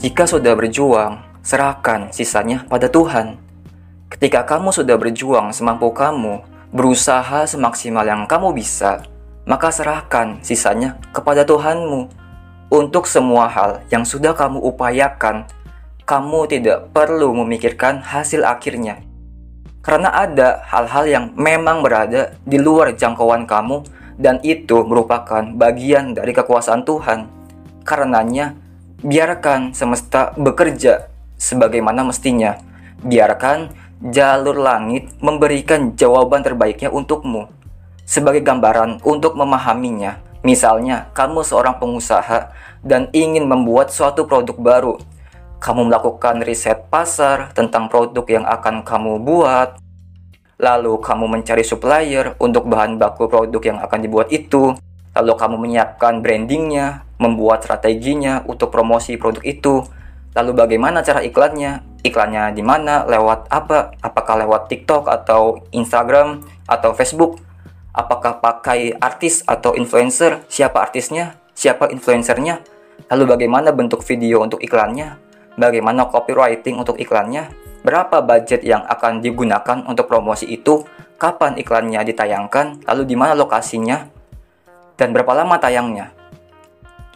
Jika sudah berjuang, serahkan sisanya pada Tuhan. Ketika kamu sudah berjuang semampu kamu, berusaha semaksimal yang kamu bisa, maka serahkan sisanya kepada Tuhanmu. Untuk semua hal yang sudah kamu upayakan, kamu tidak perlu memikirkan hasil akhirnya. Karena ada hal-hal yang memang berada di luar jangkauan kamu dan itu merupakan bagian dari kekuasaan Tuhan. Karenanya, biarkan semesta bekerja sebagaimana mestinya. Biarkan jalur langit memberikan jawaban terbaiknya untukmu. Sebagai gambaran untuk memahaminya, misalnya kamu seorang pengusaha dan ingin membuat suatu produk baru kamu melakukan riset pasar tentang produk yang akan kamu buat, lalu kamu mencari supplier untuk bahan baku produk yang akan dibuat itu, lalu kamu menyiapkan brandingnya, membuat strateginya untuk promosi produk itu, lalu bagaimana cara iklannya, iklannya di mana, lewat apa, apakah lewat TikTok atau Instagram atau Facebook, apakah pakai artis atau influencer, siapa artisnya, siapa influencernya, lalu bagaimana bentuk video untuk iklannya, bagaimana copywriting untuk iklannya, berapa budget yang akan digunakan untuk promosi itu, kapan iklannya ditayangkan, lalu di mana lokasinya, dan berapa lama tayangnya.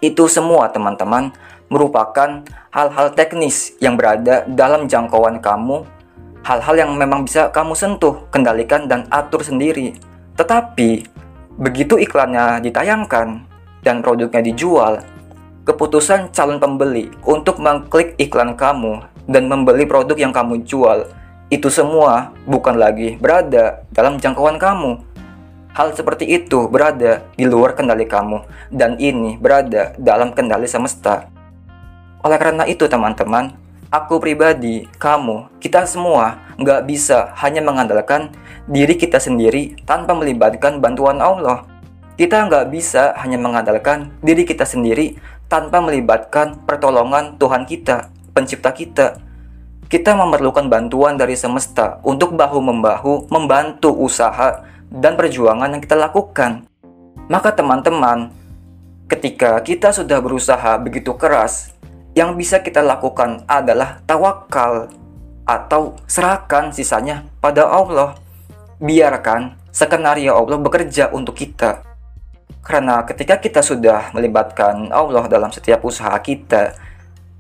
Itu semua teman-teman merupakan hal-hal teknis yang berada dalam jangkauan kamu, hal-hal yang memang bisa kamu sentuh, kendalikan, dan atur sendiri. Tetapi, begitu iklannya ditayangkan dan produknya dijual, keputusan calon pembeli untuk mengklik iklan kamu dan membeli produk yang kamu jual itu semua bukan lagi berada dalam jangkauan kamu. Hal seperti itu berada di luar kendali kamu dan ini berada dalam kendali semesta. Oleh karena itu teman-teman, aku pribadi, kamu, kita semua nggak bisa hanya mengandalkan diri kita sendiri tanpa melibatkan bantuan Allah. Kita nggak bisa hanya mengandalkan diri kita sendiri tanpa melibatkan pertolongan Tuhan kita, pencipta kita. Kita memerlukan bantuan dari semesta untuk bahu-membahu membantu usaha dan perjuangan yang kita lakukan. Maka teman-teman, ketika kita sudah berusaha begitu keras, yang bisa kita lakukan adalah tawakal atau serahkan sisanya pada Allah. Biarkan skenario Allah bekerja untuk kita. Karena ketika kita sudah melibatkan Allah dalam setiap usaha kita,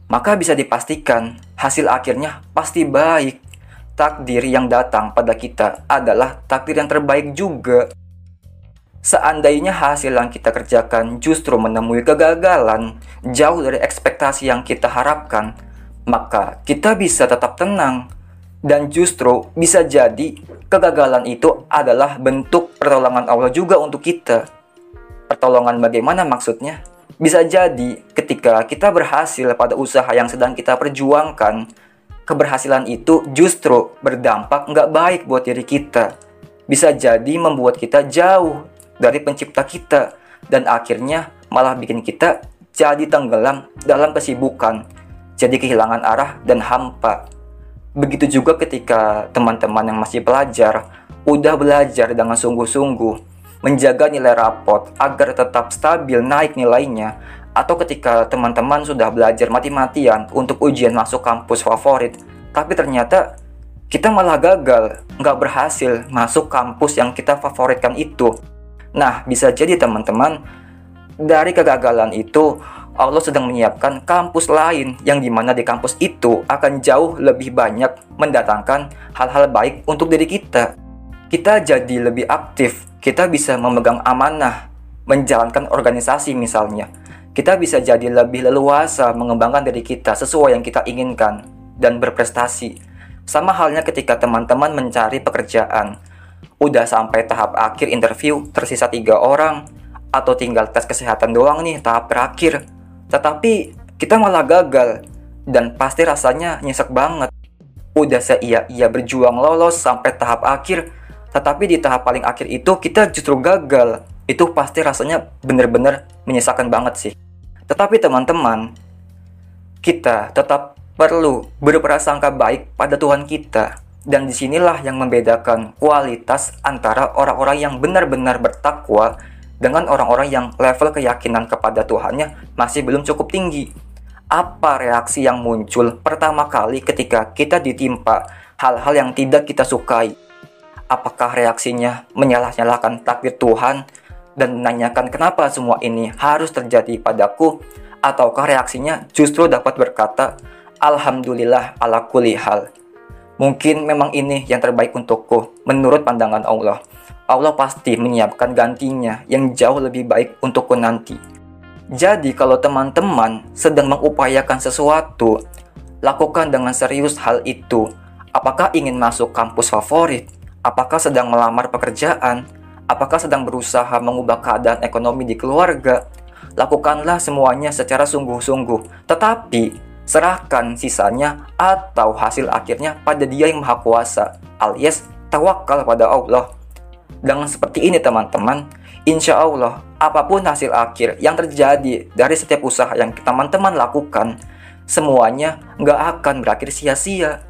maka bisa dipastikan hasil akhirnya pasti baik. Takdir yang datang pada kita adalah takdir yang terbaik juga. Seandainya hasil yang kita kerjakan justru menemui kegagalan jauh dari ekspektasi yang kita harapkan, maka kita bisa tetap tenang dan justru bisa jadi kegagalan itu adalah bentuk pertolongan Allah juga untuk kita pertolongan bagaimana maksudnya? Bisa jadi ketika kita berhasil pada usaha yang sedang kita perjuangkan, keberhasilan itu justru berdampak nggak baik buat diri kita. Bisa jadi membuat kita jauh dari pencipta kita dan akhirnya malah bikin kita jadi tenggelam dalam kesibukan, jadi kehilangan arah dan hampa. Begitu juga ketika teman-teman yang masih belajar udah belajar dengan sungguh-sungguh menjaga nilai rapot agar tetap stabil naik nilainya, atau ketika teman-teman sudah belajar mati-matian untuk ujian masuk kampus favorit, tapi ternyata kita malah gagal, nggak berhasil masuk kampus yang kita favoritkan itu. Nah, bisa jadi teman-teman, dari kegagalan itu, Allah sedang menyiapkan kampus lain yang di mana di kampus itu akan jauh lebih banyak mendatangkan hal-hal baik untuk diri kita. Kita jadi lebih aktif, kita bisa memegang amanah, menjalankan organisasi misalnya. Kita bisa jadi lebih leluasa mengembangkan diri kita sesuai yang kita inginkan dan berprestasi. Sama halnya ketika teman-teman mencari pekerjaan. Udah sampai tahap akhir interview, tersisa tiga orang, atau tinggal tes kesehatan doang nih tahap terakhir. Tetapi kita malah gagal, dan pasti rasanya nyesek banget. Udah seia-ia berjuang lolos sampai tahap akhir, tetapi di tahap paling akhir itu kita justru gagal. Itu pasti rasanya benar-benar menyesakan banget sih. Tetapi teman-teman, kita tetap perlu berprasangka baik pada Tuhan kita. Dan di sinilah yang membedakan kualitas antara orang-orang yang benar-benar bertakwa dengan orang-orang yang level keyakinan kepada Tuhannya masih belum cukup tinggi. apa reaksi yang muncul pertama kali ketika kita ditimpa hal-hal yang tidak kita sukai? Apakah reaksinya menyalah-nyalahkan takdir Tuhan dan menanyakan kenapa semua ini harus terjadi padaku? Ataukah reaksinya justru dapat berkata, Alhamdulillah ala kulli hal. Mungkin memang ini yang terbaik untukku menurut pandangan Allah. Allah pasti menyiapkan gantinya yang jauh lebih baik untukku nanti. Jadi kalau teman-teman sedang mengupayakan sesuatu, lakukan dengan serius hal itu. Apakah ingin masuk kampus favorit? Apakah sedang melamar pekerjaan? Apakah sedang berusaha mengubah keadaan ekonomi di keluarga? Lakukanlah semuanya secara sungguh-sungguh, tetapi serahkan sisanya atau hasil akhirnya pada Dia yang Maha Kuasa, alias tawakal pada Allah. Dengan seperti ini teman-teman, insya Allah apa pun hasil akhir yang terjadi dari setiap usaha yang teman-teman lakukan, semuanya nggak akan berakhir sia-sia.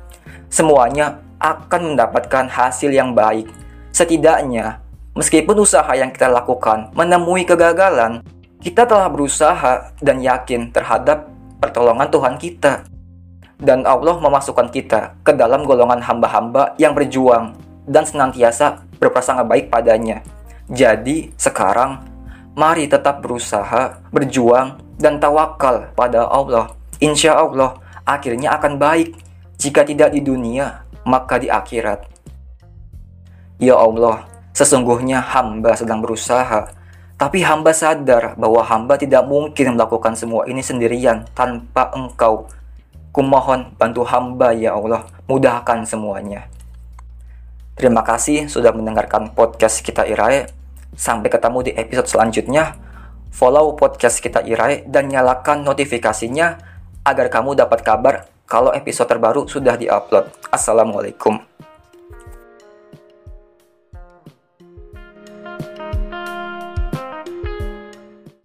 Semuanya akan mendapatkan hasil yang baik. Setidaknya, meskipun usaha yang kita lakukan menemui kegagalan, kita telah berusaha dan yakin terhadap pertolongan Tuhan kita. Dan Allah memasukkan kita ke dalam golongan hamba-hamba yang berjuang dan senantiasa berprasangka baik padanya. Jadi, sekarang mari tetap berusaha, berjuang, dan tawakal pada Allah. Insya Allah, akhirnya akan baik. Jika tidak di dunia, maka di akhirat. Ya Allah, sesungguhnya hamba sedang berusaha, tapi hamba sadar bahwa hamba tidak mungkin melakukan semua ini sendirian tanpa engkau. Kumohon bantu hamba ya Allah, mudahkan semuanya. Terima kasih sudah mendengarkan podcast kita Irai. Sampai ketemu di episode selanjutnya. Follow podcast kita Irai dan nyalakan notifikasinya agar kamu dapat kabar kalau episode terbaru sudah diupload. Assalamualaikum.